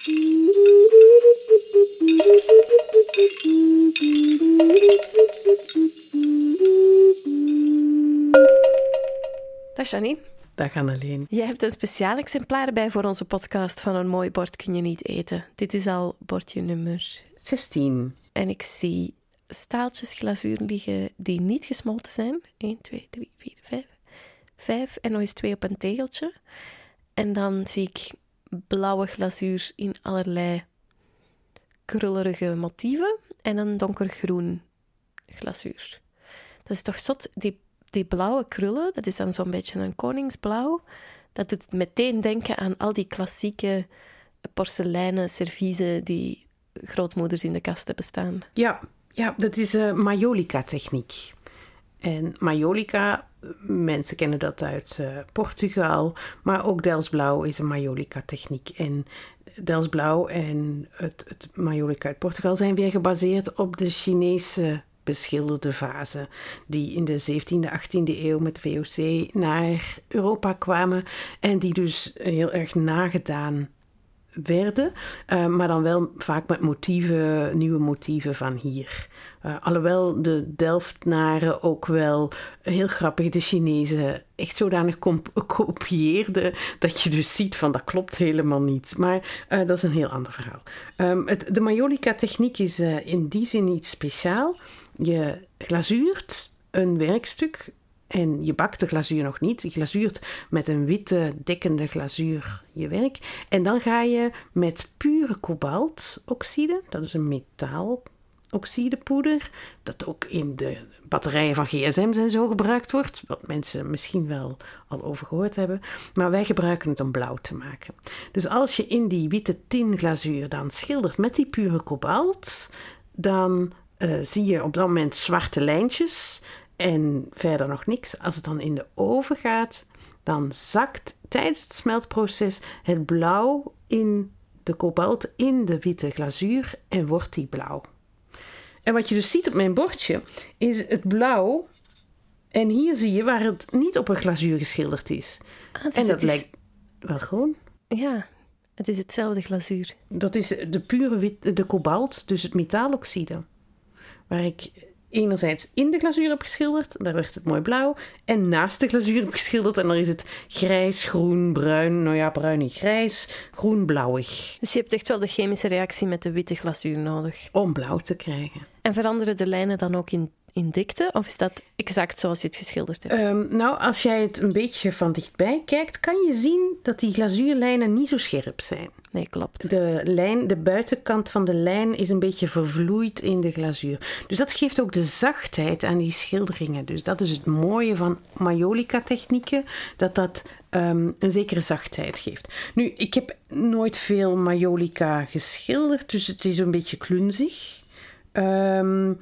Dag Janine. Dag Annelien. Je hebt een speciaal exemplaar bij voor onze podcast van Een mooi bord kun je niet eten. Dit is al bordje nummer 16. En ik zie staaltjes glazuur liggen die niet gesmolten zijn. 1, 2, 3, 4, 5. 5 en nog eens twee op een tegeltje. En dan zie ik blauwe glazuur in allerlei krullerige motieven en een donkergroen glazuur. Dat is toch zot, die, die blauwe krullen, dat is dan zo'n beetje een koningsblauw. Dat doet meteen denken aan al die klassieke porseleinen serviezen die grootmoeders in de kast hebben staan. Ja, ja dat is uh, Majolica-techniek. En Majolica, mensen kennen dat uit uh, Portugal, maar ook Delsblauw is een Majolica-techniek. En Delsblauw en het, het Majolica uit Portugal zijn weer gebaseerd op de Chinese beschilderde vazen die in de 17e, 18e eeuw met VOC naar Europa kwamen en die dus heel erg nagedaan werden, uh, maar dan wel vaak met motieven, nieuwe motieven van hier. Uh, alhoewel de Delftnaren ook wel heel grappig de Chinezen echt zodanig kopieerden dat je dus ziet van dat klopt helemaal niet. Maar uh, dat is een heel ander verhaal. Um, het, de Majolica-techniek is in die zin iets speciaal. Je glazuurt een werkstuk en je bakt de glazuur nog niet. Je glazuurt met een witte dekkende glazuur je werk. En dan ga je met pure kobaltoxide, dat is een metaaloxidepoeder, dat ook in de batterijen van gsm's en zo gebruikt wordt, wat mensen misschien wel al over gehoord hebben. Maar wij gebruiken het om blauw te maken. Dus als je in die witte tin glazuur dan schildert met die pure kobalt, dan uh, zie je op dat moment zwarte lijntjes en verder nog niks. Als het dan in de oven gaat, dan zakt tijdens het smeltproces het blauw in de kobalt in de witte glazuur en wordt die blauw. En wat je dus ziet op mijn bordje is het blauw. En hier zie je waar het niet op een glazuur geschilderd is. Ah, dus en dat is- lijkt wel gewoon. Ja, het is hetzelfde glazuur. Dat is de pure wit, de kobalt, dus het metaaloxide. Waar ik enerzijds in de glazuur heb geschilderd, daar werd het mooi blauw. En naast de glazuur heb geschilderd en daar is het grijs, groen, bruin. Nou ja, bruin niet grijs, groen, blauwig. Dus je hebt echt wel de chemische reactie met de witte glazuur nodig. Om blauw te krijgen. En veranderen de lijnen dan ook in, in dikte? Of is dat exact zoals je het geschilderd hebt? Ehm, nou, als jij het een beetje van dichtbij kijkt, kan je zien dat die glazuurlijnen niet zo scherp zijn. Nee, klopt. De, lijn, de buitenkant van de lijn is een beetje vervloeid in de glazuur. Dus dat geeft ook de zachtheid aan die schilderingen. Dus dat is het mooie van Majolica-technieken, dat dat ehm, een zekere zachtheid geeft. Nu, ik heb nooit veel Majolica geschilderd, dus het is een beetje klunzig. Ehm,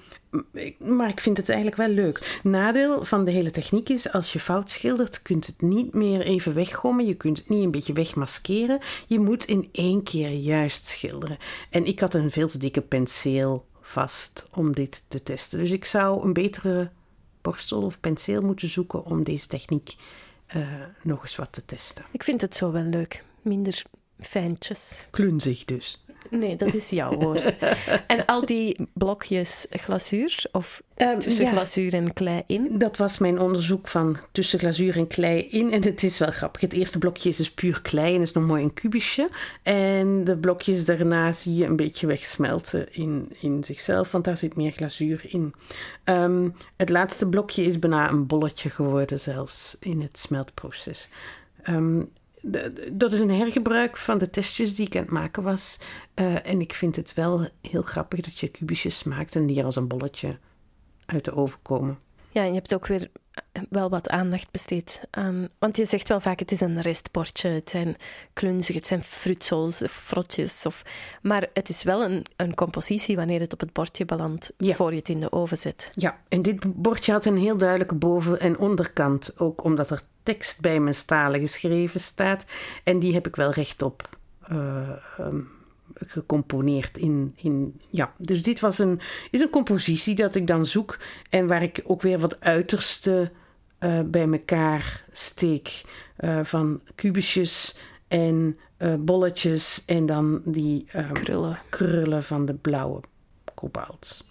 maar ik vind het eigenlijk wel leuk. Nadeel van de hele techniek is, als je fout schildert, kunt het niet meer even weggommen. Je kunt het niet een beetje wegmaskeren. Je moet in één keer juist schilderen. En ik had een veel te dikke penseel vast om dit te testen. Dus ik zou een betere borstel of penseel moeten zoeken om deze techniek eh, nog eens wat te testen. Ik vind het zo wel leuk. Minder fijntjes. Klunzig dus. Nee, dat is jouw woord. en al die blokjes glazuur, of Ehm, tussen ja. glazuur en klei in. Dat was mijn onderzoek van tussen glazuur en klei in. En het is wel grappig. Het eerste blokje is dus puur klei en is nog mooi een kubusje. En de blokjes daarna zie je een beetje wegsmelten in, in zichzelf, want daar zit meer glazuur in. Ehm, het laatste blokje is bijna een bolletje geworden, zelfs in het smeltproces. D- dat is een hergebruik van de testjes die ik aan het maken was. Eh, en ik vind het wel heel grappig dat je kubusjes maakt en die er als een bolletje uit de oven komen. Ja, je hebt ook weer wel wat aandacht besteed aan... Want je zegt wel vaak, het is een restbordje, het zijn klunzig, het zijn frutsels, of frotjes. Of... Maar het is wel een, een compositie wanneer het op het bordje belandt, Ja. voor je het in de oven zet. Ja, en dit bordje had een heel duidelijke boven- en onderkant. Ook omdat er tekst bij mijn stalen geschreven staat. En die heb ik wel rechtop eh ehm, gecomponeerd in, in... Ja, dus dit was een, is een compositie dat ik dan zoek. En waar ik ook weer wat uiterste eh, bij elkaar steek. eh, van kubusjes en eh, bolletjes en dan die ehm, Krullen. krullen van de blauwe kobalt.